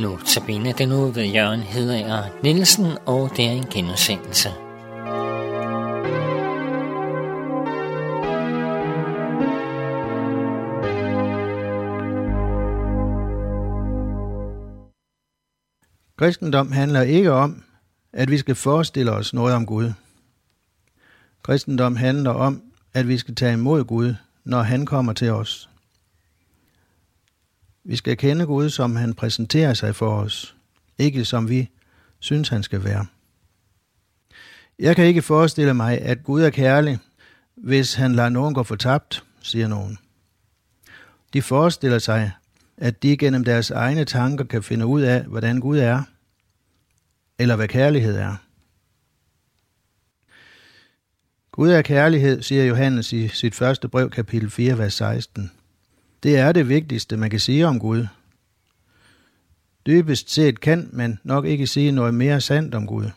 Notabene den uge ved Jørgen Hedager Nielsen, og det er en genudsendelse. Kristendom handler ikke om, at vi skal forestille os noget om Gud. Kristendom handler om, at vi skal tage imod Gud, når han kommer til os. Vi skal kende Gud, som han præsenterer sig for os, ikke som vi synes, han skal være. Jeg kan ikke forestille mig, at Gud er kærlig, hvis han lader nogen gå fortabt, siger nogen. De forestiller sig, at de gennem deres egne tanker kan finde ud af, hvordan Gud er, eller hvad kærlighed er. Gud er kærlighed, siger Johannes i sit første brev, kapitel 4, vers 16. Det er det vigtigste, man kan sige om Gud. Dybest set kan man nok ikke sige noget mere sandt om Gud.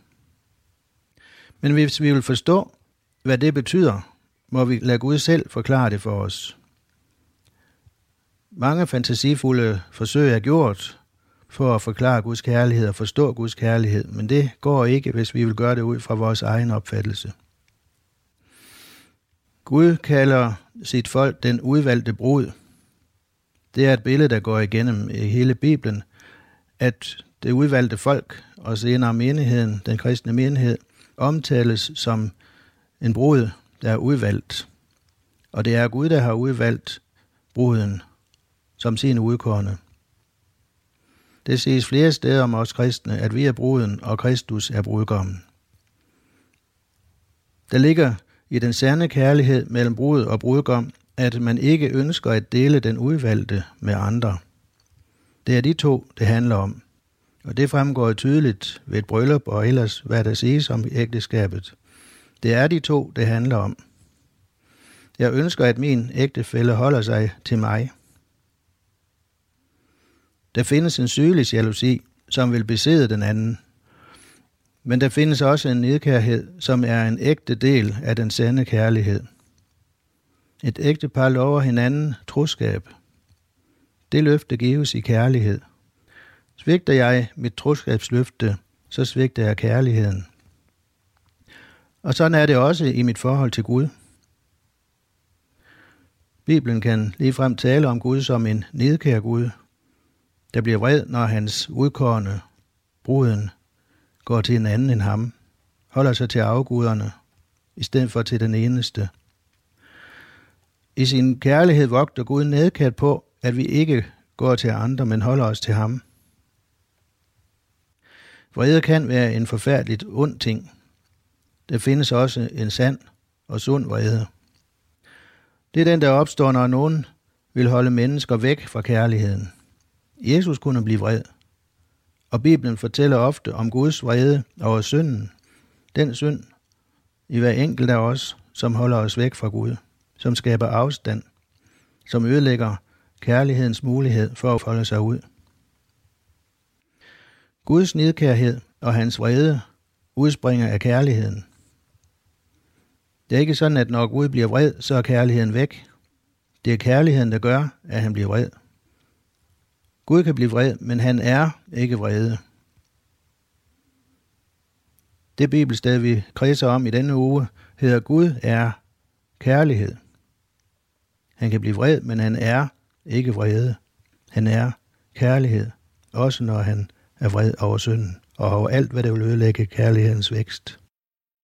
Men hvis vi vil forstå, hvad det betyder, må vi lade Gud selv forklare det for os. Mange fantasifulde forsøg er gjort for at forklare Guds kærlighed og forstå Guds kærlighed, men det går ikke, hvis vi vil gøre det ud fra vores egen opfattelse. Gud kalder sit folk den udvalgte brud – det er et billede, der går igennem øh, hele Bibelen, at det udvalgte folk, og senere menigheden, den kristne menighed, omtales som en brud, der er udvalgt. Og det er Gud, der har udvalgt bruden som sin udkårne. Det ses flere steder om os kristne, at vi er bruden, og Kristus er brudgommen. Der ligger i den sande kærlighed mellem brud og brudgom at man ikke ønsker at dele den udvalgte med andre. Det er de to, det handler om. Og det fremgår tydeligt ved et bryllup og ellers, hvad der siges om ægteskabet. Det er de to, det handler om. Jeg ønsker, at min ægtefælle holder sig til mig. Der findes en sygelig jalousi, som vil besidde den anden. Men der findes også en nedkærhed, som er en ægte del af den sande kærlighed. Et ægtepar lover hinanden troskab. Det løfte gives i kærlighed. Svigter jeg mit troskabsløfte, så svigter jeg kærligheden. Og sådan er det også i mit forhold til Gud. Bibelen kan ligefrem tale om Gud som en nedkær Gud, der bliver vred, når hans udkårende, bruden, går til en anden end ham, holder sig til afguderne, i stedet for til den eneste – i sin kærlighed vogter Gud nedkært på, at vi ikke går til andre, men holder os til ham. Vrede kan være en forfærdeligt ond ting. Der findes også en sand og sund vrede. Det er den, der opstår, når nogen vil holde mennesker væk fra kærligheden. Jesus kunne blive vred. Og Bibelen fortæller ofte om Guds vrede over synden. Den synd i hver enkelt af os, som holder os væk fra Gud som skaber afstand, som ødelægger kærlighedens mulighed for at folde sig ud. Guds nidkærhed og hans vrede udspringer af kærligheden. Det er ikke sådan, at når Gud bliver vred, så er kærligheden væk. Det er kærligheden, der gør, at han bliver vred. Gud kan blive vred, men han er ikke vrede. Det bibelsted, vi kredser om i denne uge, hedder Gud er kærlighed. Han kan blive vred, men han er ikke vrede. Han er kærlighed, også når han er vred over synden og over alt, hvad der vil ødelægge kærlighedens vækst.